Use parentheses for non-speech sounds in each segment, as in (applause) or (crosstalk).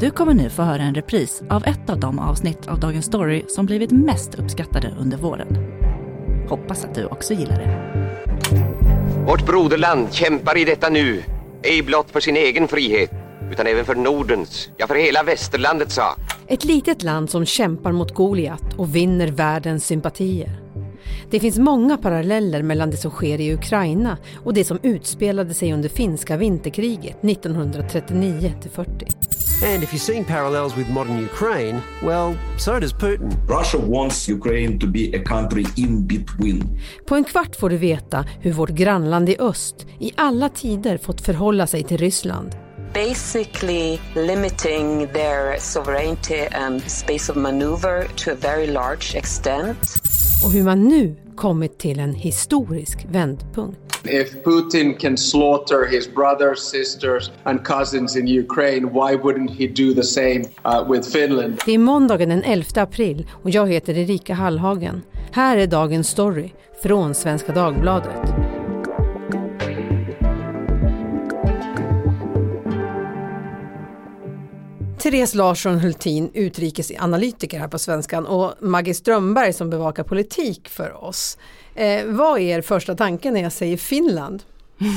Du kommer nu få höra en repris av ett av de avsnitt av Dagens Story som blivit mest uppskattade under våren. Hoppas att du också gillar det. Vårt broderland kämpar i detta nu, ej blott för sin egen frihet, utan även för Nordens, ja för hela västerlandets sak. Ett litet land som kämpar mot Goliat och vinner världens sympatier. Det finns många paralleller mellan det som sker i Ukraina och det som utspelade sig under finska vinterkriget 1939 40. And if you're seeing parallels with modern Ukraine, well, so does Putin. Russia wants Ukraine to be a country in between. På en kvart får du veta hur vårt grannland i öst i alla tider fått förhålla sig till Ryssland. Basically limiting their sovereignty and space of maneuver to a very large extent. Och hur man nu kommit till en historisk vändpunkt. If Putin can slaughter his brothers, sisters and cousins in Ukraine, why wouldn't he do the same uh, with Finland? Det är måndagen den 11 april och jag heter Erika Hallhagen. Här är dagens story från Svenska Dagbladet. Therese Larsson Hultin, utrikesanalytiker här på Svenskan och Maggie Strömberg som bevakar politik för oss. Eh, vad är er första tanke när jag säger Finland?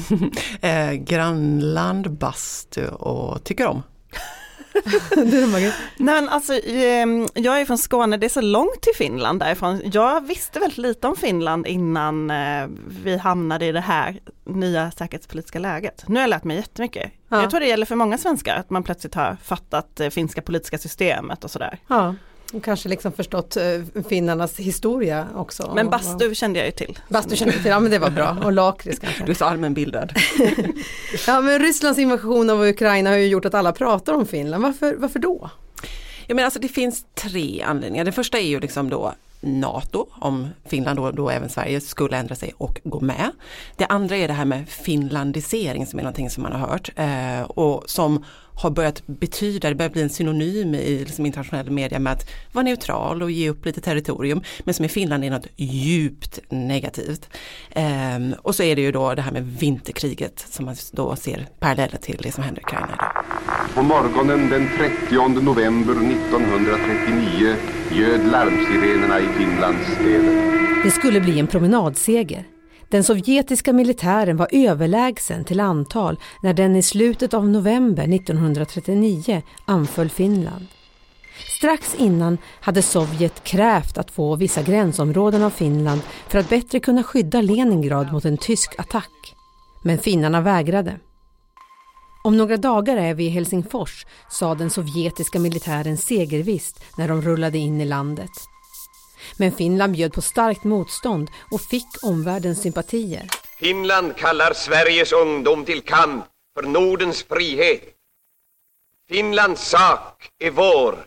(laughs) eh, grannland, bastu och tycker om. (laughs) Nej, alltså, ehm, jag är från Skåne, det är så långt till Finland därifrån. Jag visste väldigt lite om Finland innan eh, vi hamnade i det här nya säkerhetspolitiska läget. Nu har jag lärt mig jättemycket. Ja. Jag tror det gäller för många svenskar att man plötsligt har fattat det finska politiska systemet och sådär. Ja. Och kanske liksom förstått eh, finnarnas historia också. Men bastu kände jag ju till. Bastu kände jag till, ja men det var bra. Och lakrits kanske. Du är så allmänbildad. (laughs) ja men Rysslands invasion av Ukraina har ju gjort att alla pratar om Finland. Varför, varför då? Ja, men alltså det finns tre anledningar. Det första är ju liksom då NATO, om Finland och då även Sverige skulle ändra sig och gå med. Det andra är det här med finlandisering som är någonting som man har hört eh, och som har börjat betyda, det börjar bli en synonym i liksom internationell media med att vara neutral och ge upp lite territorium. Men som i Finland är något djupt negativt. Ehm, och så är det ju då det här med vinterkriget som man då ser paralleller till det som händer i Ukraina. På morgonen den 30 november 1939 ljöd larmsirenerna i Finlands städer. Det skulle bli en promenadseger. Den sovjetiska militären var överlägsen till antal när den i slutet av november 1939 anföll Finland. Strax innan hade Sovjet krävt att få vissa gränsområden av Finland för att bättre kunna skydda Leningrad mot en tysk attack. Men finnarna vägrade. Om några dagar är vi i Helsingfors, sa den sovjetiska militären segervisst när de rullade in i landet. Men Finland bjöd på starkt motstånd och fick omvärldens sympatier. Finland kallar Sveriges ungdom till kamp för Nordens frihet. Finlands sak är vår.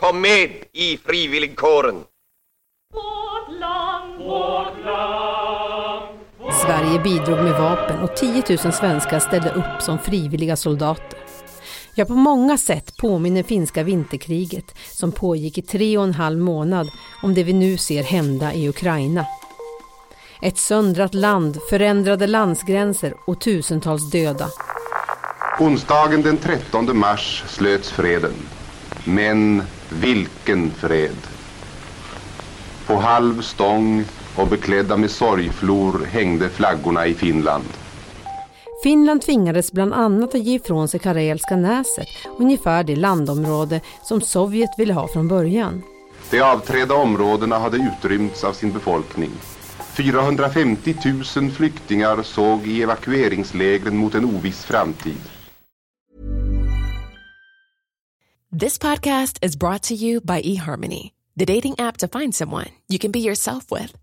Kom med i frivilligkåren. Vårt land, vårt land, Sverige bidrog med vapen och 10 000 svenskar ställde upp som frivilliga soldater. Ja, på många sätt påminner finska vinterkriget som pågick i tre och en halv månad om det vi nu ser hända i Ukraina. Ett söndrat land, förändrade landsgränser och tusentals döda. Onsdagen den 13 mars slöts freden. Men vilken fred! På halv stång och beklädda med sorgflor hängde flaggorna i Finland. Finland tvingades bland annat att ge ifrån sig Karelska näset, ungefär det landområde som Sovjet ville ha från början. De avträdda områdena hade utrymts av sin befolkning. 450 000 flyktingar såg i evakueringslägren mot en oviss framtid. This podcast is brought to you by eHarmony, the dating app to find someone you can be yourself with.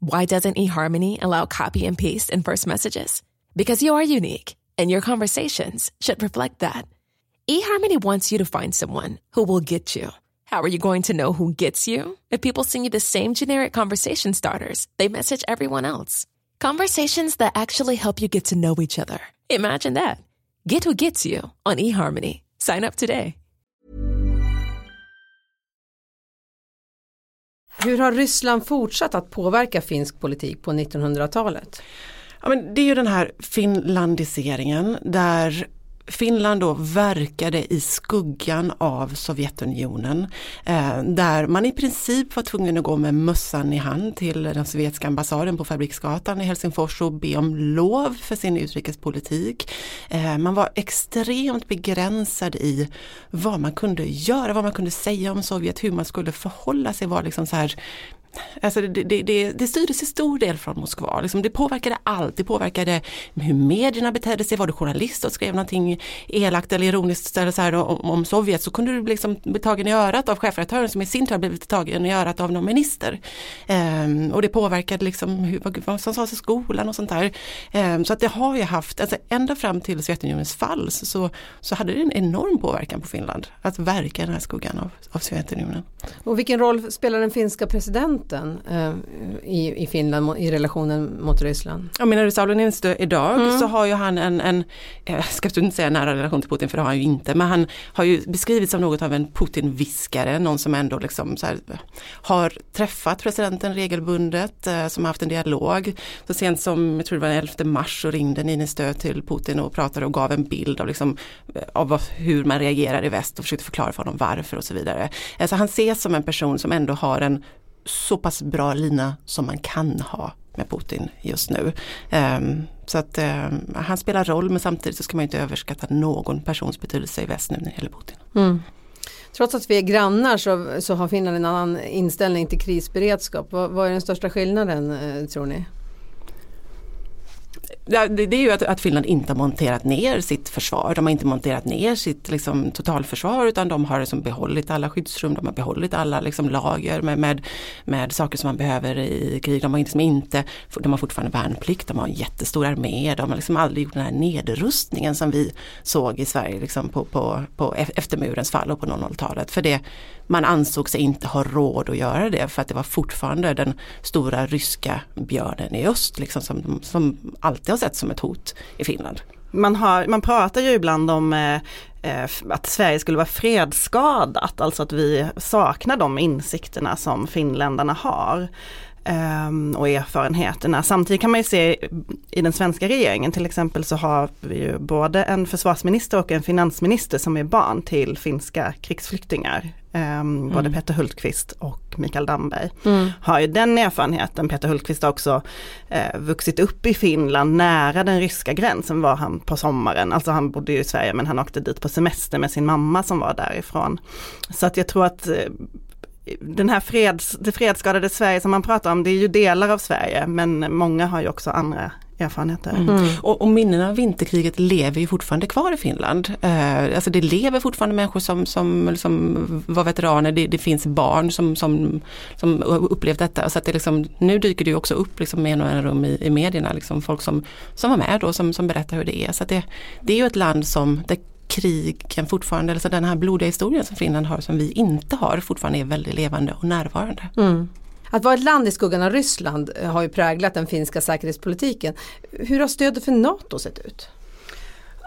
Why doesn't eHarmony allow copy and paste in first messages? Because you are unique and your conversations should reflect that. eHarmony wants you to find someone who will get you. How are you going to know who gets you? If people send you the same generic conversation starters, they message everyone else. Conversations that actually help you get to know each other. Imagine that. Get who gets you on eHarmony. Sign up today. Hur har Ryssland fortsatt att påverka finsk politik på 1900-talet? Ja, men det är ju den här finlandiseringen där Finland då verkade i skuggan av Sovjetunionen eh, där man i princip var tvungen att gå med mössan i hand till den sovjetiska ambassaden på Fabriksgatan i Helsingfors och be om lov för sin utrikespolitik. Eh, man var extremt begränsad i vad man kunde göra, vad man kunde säga om Sovjet, hur man skulle förhålla sig, var liksom så här Alltså det, det, det, det styrdes i stor del från Moskva. Liksom det påverkade allt. Det påverkade hur medierna betedde sig. Var du journalist och skrev någonting elakt eller ironiskt eller så här, om, om, Sovjet så kunde du liksom bli tagen i örat av chefredaktören som i sin tur blivit tagen i örat av någon minister. Ehm, och det påverkade liksom hur, vad, vad som sades i skolan och sånt där. Ehm, så att det har ju haft, alltså ända fram till Sovjetunionens fall så, så hade det en enorm påverkan på Finland att verka i den här skuggan av, av Sovjetunionen. Och vilken roll spelar den finska presidenten fronten eh, i, i Finland i relationen mot Ryssland? Ja, menar du Sauli idag mm. så har ju han en, en jag ska inte säga nära relation till Putin för det har han ju inte, men han har ju beskrivits som något av en Putin-viskare, någon som ändå liksom här, har träffat presidenten regelbundet, eh, som har haft en dialog. Så sent som, jag tror det var den 11 mars, så ringde Niinistö till Putin och pratade och gav en bild av, liksom, av hur man reagerar i väst och försökte förklara för honom varför och så vidare. Så han ses som en person som ändå har en så pass bra lina som man kan ha med Putin just nu. Um, så att um, han spelar roll men samtidigt så ska man inte överskatta någon persons betydelse i väst nu när det gäller Putin. Mm. Trots att vi är grannar så, så har Finland en annan inställning till krisberedskap. Vad, vad är den största skillnaden eh, tror ni? Det, är ju att, att, Finland inte har monterat ner sitt försvar. De har inte monterat ner sitt liksom, totalförsvar utan de har liksom behållit alla skyddsrum, de har behållit alla liksom, lager med, med, med saker som man behöver i krig. De har, liksom inte, de har fortfarande värnplikt, de har en jättestor armé, de har liksom aldrig gjort den här nedrustningen som vi såg i Sverige liksom, på, på, på e-, efter murens fall och på 00-talet. För det, man ansåg sig inte ha råd att göra det för att det var fortfarande den stora ryska björnen i öst liksom, som, som alltid har sett som ett hot i Finland. Man, har, man pratar ju ibland om eh, eh att Sverige skulle vara fredsskadat, alltså att vi saknar de insikterna som finländarna har ehm, och erfarenheterna. Samtidigt kan man ju se i den svenska regeringen till exempel så har vi ju både en försvarsminister och en finansminister som är barn till finska krigsflyktingar Um, mm. Både Peter Hultqvist och Mikael Damberg mm. har ju den erfarenheten. Peter Hultqvist har också uh, vuxit upp i Finland nära den ryska gränsen var han på sommaren. Alltså han bodde ju i Sverige men han åkte dit på semester med sin mamma som var därifrån. Så att jag tror att uh, den här freds, det fredsskadade Sverige som man pratar om, det är ju delar av Sverige men många har ju också andra erfarenheter. Mm. Mm. Och, och minnena av vinterkriget lever ju fortfarande kvar i Finland. Eh, alltså det lever fortfarande människor som, som liksom var veteraner, det, det, finns barn som, som, som upplevt detta. Så att det liksom, nu dyker det också upp liksom med en rum i, i medierna, liksom folk som, som var med då som, som berättar hur det är. Så det, det är ju ett land som där krigen fortfarande, alltså den här blodiga historien som Finland har som vi inte har, fortfarande är väldigt levande och närvarande. Mm. Att vara ett land i skuggan av Ryssland eh, har ju präglat den finska säkerhetspolitiken. Hur har stödet för NATO sett ut?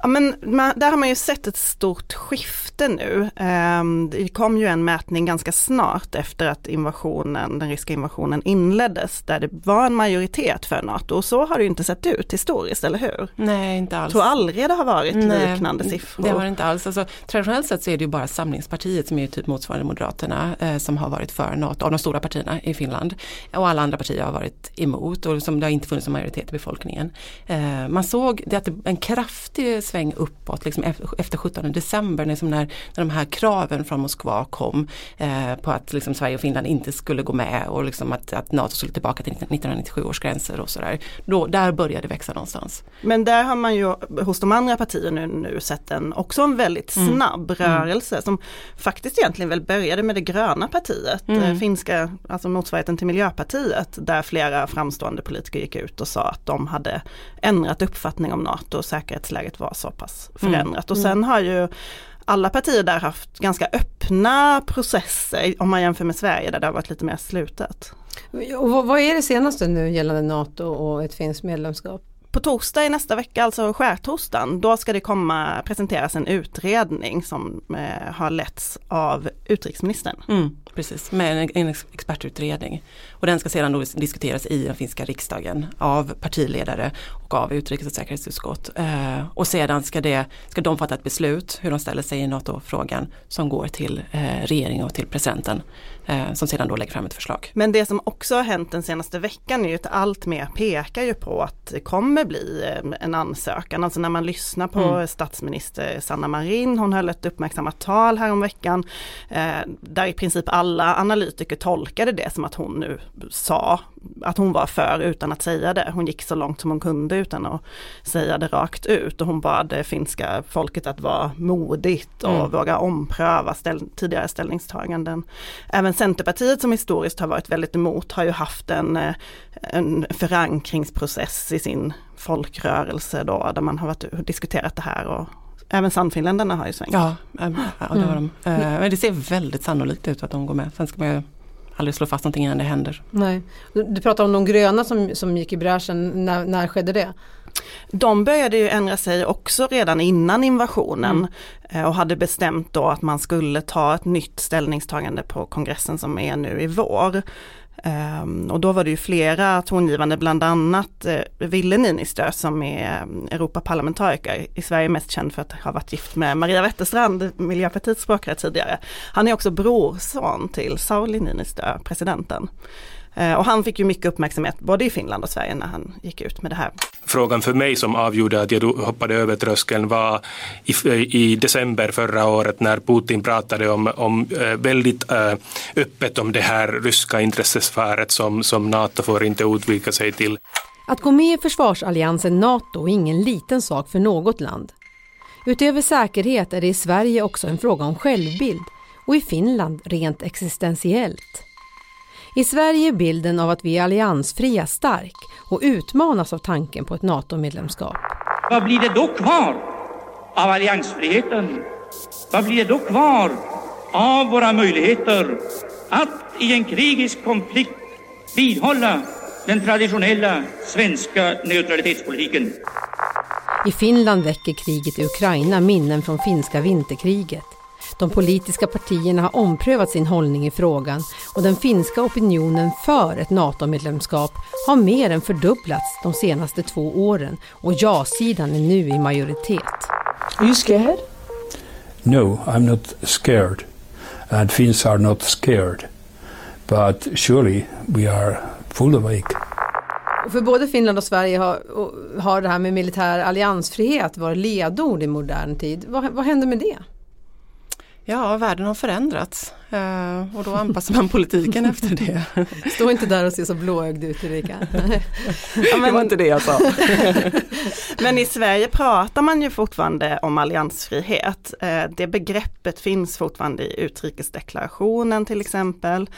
Ja, men man, där har man ju sett ett stort skifte nu. Um, det kom ju en mätning ganska snart efter att invasionen, den ryska invasionen inleddes, där det var en majoritet för NATO. Och så har det ju inte sett ut historiskt, eller hur? Nej, inte alls. Jag tror aldrig det har varit Nej, liknande siffror. Det har det inte alls. Alltså, traditionellt sett så är det ju bara Samlingspartiet som är typ motsvarande Moderaterna eh, som har varit för NATO, av de stora partierna i Finland. Och alla andra partier har varit emot och som det har inte funnits en majoritet i befolkningen. Eh, man såg det att en kraftig sväng uppåt liksom efter 17 december liksom när, när de här kraven från Moskva kom eh, på att liksom Sverige och Finland inte skulle gå med och liksom att, att NATO skulle tillbaka till 1997 års gränser och sådär. där började det växa någonstans. Men där har man ju hos de andra partierna nu, sett en, också en väldigt mm. snabb mm. rörelse mm. som faktiskt egentligen väl började med det gröna partiet, mm. Eh, finska, alltså motsvarigheten till Miljöpartiet, där flera framstående politiker gick ut och sa att de hade ändrat uppfattning om NATO och säkerhetsläget var så pass förändrat. Mm. Och sen har ju alla partier där haft ganska öppna processer om man jämför med Sverige där det har varit lite mer slutet. Och vad är det senaste nu gällande NATO och ett finskt medlemskap? På torsdag i nästa vecka, alltså skärtorsdagen, då ska det komma presenteras en utredning som eh, har letts av utrikesministern. Mm, precis, med en, en expertutredning. Och den ska sedan då diskuteras i den finska riksdagen av partiledare och av utrikes och säkerhetsutskott. Eh, och sedan ska, det, ska de fatta ett beslut hur de ställer sig i NATO-frågan som går till eh, regeringen och till presidenten eh, som sedan då lägger fram ett förslag. Men det som också har hänt den senaste veckan är ju att allt mer pekar ju på att det kommer bli eh, en ansökan. Alltså när man lyssnar på mm. statsminister Sanna Marin, hon höll ett uppmärksammat tal häromveckan eh, där i princip alla analytiker tolkade det som att hon nu sa att hon var för utan att säga det. Hon gick så långt som hon kunde utan att säga det rakt ut och hon bad det finska folket att vara modigt och mm. våga ompröva ställ tidigare ställningstaganden. Även Centerpartiet som historiskt har varit väldigt emot har ju haft en, eh, en förankringsprocess i sin folkrörelse då där man har varit, diskuterat det här och Även Sannfinländarna har ju svängt. Ja, ja det har de. Mm. Men det ser väldigt sannolikt ut att de går med. Sen ska man ju aldrig slå fast någonting innan det händer. Nej. Du pratar om de gröna som, som gick i bräschen, när, när skedde det? De började ju ändra sig också redan innan invasionen mm. Eh, och hade bestämt då att man skulle ta ett nytt ställningstagande på kongressen som är nu i vår. Um, och då var det ju flera tongivande, bland annat uh, Ville Niinistö som är um, Europaparlamentariker, i Sverige mest känd för att ha varit gift med Maria Wetterstrand, Miljöpartiets språkrör tidigare. Han är också brorson till Sauli Niinistö, presidenten. Eh, och han fick ju mycket uppmärksamhet både i Finland och Sverige när han gick ut med det här. Frågan för mig som avgjorde att jag hoppade över tröskeln var i, i december förra året när Putin pratade om, om eh, väldigt äh, öppet om det här ryska intressesfäret som, som NATO får inte utvika sig till. Att gå med i försvarsalliansen NATO är ingen liten sak för något land. Utöver säkerhet är det i Sverige också en fråga om självbild och i Finland rent existentiellt. I Sverige är bilden av att vi är alliansfria stark och utmanas av tanken på ett NATO-medlemskap. Vad blir det då kvar av alliansfriheten? Vad blir det då kvar av våra möjligheter att i en krigisk konflikt vidhålla den traditionella svenska neutralitetspolitiken? I Finland väcker kriget i Ukraina minnen från finska vinterkriget. De politiska partierna har omprövat sin hållning i frågan och den finska opinionen för ett NATO-medlemskap har mer än fördubblats de senaste två åren och ja-sidan är nu i majoritet. Are you scared? No, I'm not scared. And Finns are not scared. But surely we are full awake. För både Finland och Sverige har, har det här med militär alliansfrihet varit ledord i modern tid. Vad, vad händer med det? Ja, världen har förändrats uh, och då anpassar man politiken efter det. (laughs) Stå inte där och se så blåögd ut Erika. (laughs) ja, men, det var inte det jag sa. (laughs) men i Sverige pratar man ju fortfarande om alliansfrihet. Uh, det begreppet finns fortfarande i utrikesdeklarationen till exempel.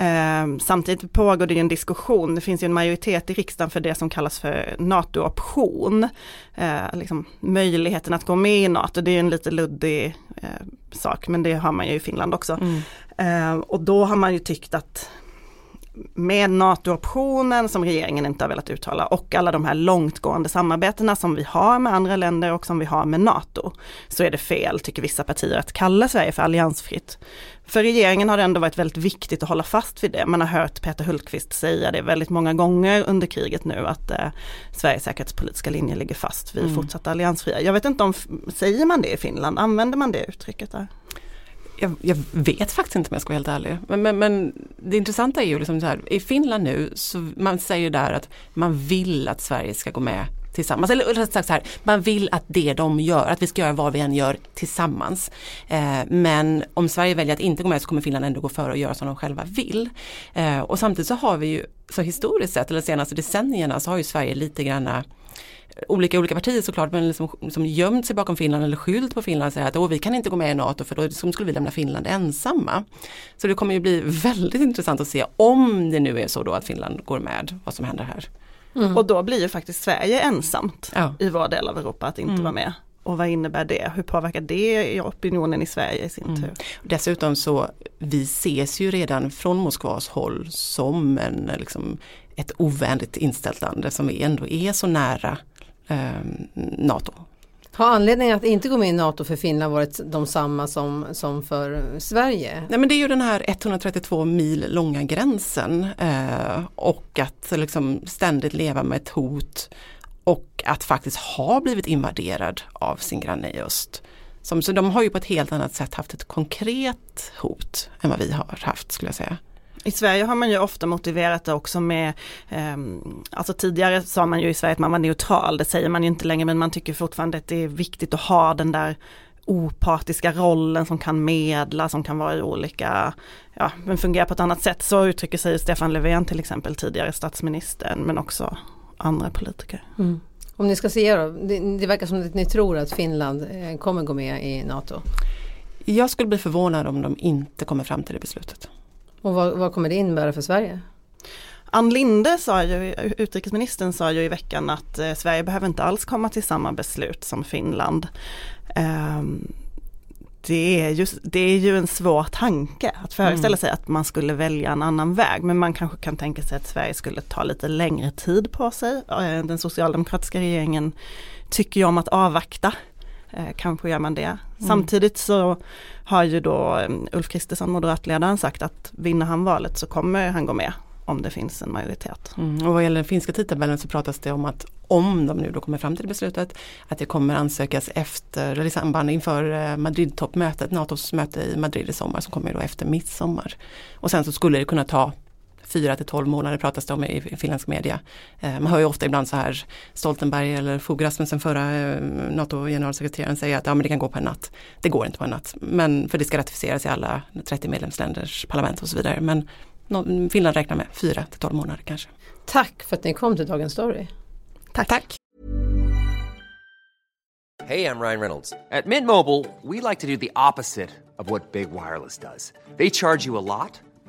Uh, samtidigt pågår det en diskussion, det finns ju en majoritet i riksdagen för det som kallas för NATO-option. Liksom, möjligheten att gå med i NATO, det är en lite luddig sak, men det har man ju i Finland också. Mm. Eh, och då har man ju tyckt att med NATO-optionen som regeringen inte har velat uttala och alla de här långtgående samarbetena som vi har med andra länder och som vi har med NATO, så är det fel, tycker vissa partier, att kalla Sverige för alliansfritt. För regeringen har det ändå varit väldigt viktigt att hålla fast vid det. Man har hört Peter Hultqvist säga det väldigt många gånger under kriget nu att eh, Sveriges säkerhetspolitiska linje ligger fast, vi är mm. fortsatt alliansfria. Jag vet inte om, säger man det i Finland, använder man det uttrycket där? Jag, jag, vet faktiskt inte om jag ska vara helt ärlig. Men, men, men det intressanta är ju liksom så här, i Finland nu, så man säger där att man vill att Sverige ska gå med tillsammans. Eller rätt sagt så här, man vill att det de gör, att vi ska göra vad vi än gör tillsammans. Eh, men om Sverige väljer att inte gå med så kommer Finland ändå gå före och göra som de själva vill. Eh, och samtidigt så har vi ju, så historiskt sett, eller de senaste decennierna så har ju Sverige lite granna olika olika partier såklart men liksom, som gömt sig bakom Finland eller skylt på Finland och säger att vi kan inte gå med i NATO för då skulle vi lämna Finland ensamma. Så det kommer ju bli (laughs) väldigt intressant att se om det nu är så då att Finland går med vad som händer här. Mm. Och då blir ju faktiskt Sverige ensamt ja. i vår del av Europa att inte mm. vara med. Och vad innebär det? Hur påverkar det opinionen i Sverige i sin mm. tur? Dessutom så, vi ses ju redan från Moskvas håll som en liksom, ett ovänligt inställt land som vi ändå är så nära NATO. Har anledningen att inte gå med i NATO för Finland varit de samma som, som för Sverige? Nej men det är ju den här 132 mil långa gränsen eh, och att liksom ständigt leva med ett hot och att faktiskt ha blivit invaderad av sin granne i öst. Som, så de har ju på ett helt annat sätt haft ett konkret hot än vad vi har haft skulle jag säga. I Sverige har man ju ofta motiverat det också med, eh, alltså tidigare sa man ju i Sverige att man var neutral, det säger man ju inte längre men man tycker fortfarande att det är viktigt att ha den där opartiska rollen som kan medla, som kan vara i olika, ja men fungera på ett annat sätt. Så uttrycker sig Stefan Löfven till exempel, tidigare statsministern, men också andra politiker. Mm. Om ni ska se då, det, det verkar som att ni tror att Finland eh, kommer gå med i NATO. Jag skulle bli förvånad om de inte kommer fram till det beslutet. Och vad, vad kommer det innebära för Sverige? Ann Linde sa ju, utrikesministern sa ju i veckan att eh, Sverige behöver inte alls komma till samma beslut som Finland. Um, det är, ju, det är ju en svår tanke att föreställa mm. sig att man skulle välja en annan väg. Men man kanske kan tänka sig att Sverige skulle ta lite längre tid på sig. Eh, den socialdemokratiska regeringen tycker ju om att avvakta. Eh, kanske gör man det. Mm. Samtidigt så har ju då eh, Ulf Kristersson, moderatledaren, sagt att vinner han valet så kommer han gå med om det finns en majoritet. Mm. Och vad gäller den finska tidtabellen så pratas det om att om de nu då kommer fram till beslutet att det kommer ansökas efter, eller i samband inför eh, Madrid-toppmötet, NATOs möte i Madrid i sommar som kommer då efter midsommar. Och sen så skulle det kunna ta fyra till tolv månader pratas det om i finländsk media. Eh, man hör ju ofta ibland så här Stoltenberg eller Fogh Rasmussen, förra eh, NATO-generalsekreteraren, säger att ja, men det kan gå på en natt. Det går inte på en natt, men för det ska ratificeras i alla 30 medlemsländers parlament och så vidare. Men Finland räknar med fyra till tolv månader kanske. Tack för att ni kom till Dagens Story. Tack. Tack. Hej, jag Ryan Reynolds. At Mint Mobile, we like to do the opposite of what Big Wireless does. They charge you a lot,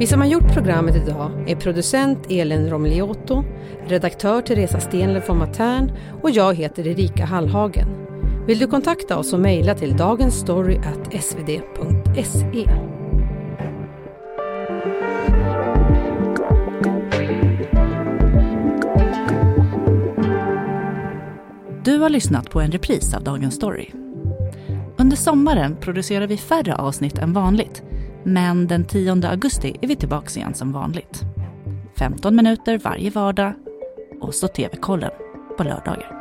Vi som har gjort programmet idag är producent Elin Romliotto, redaktör Teresa Stenler från Matern och jag heter Erika Hallhagen. Vill du kontakta oss och mejla till dagensstory.svd.se. Du har lyssnat på en repris av Dagens Story. Under sommaren producerar vi färre avsnitt än vanligt. Men den 10 augusti är vi tillbaka igen som vanligt. 15 minuter varje vardag och så TV-kollen på lördagar.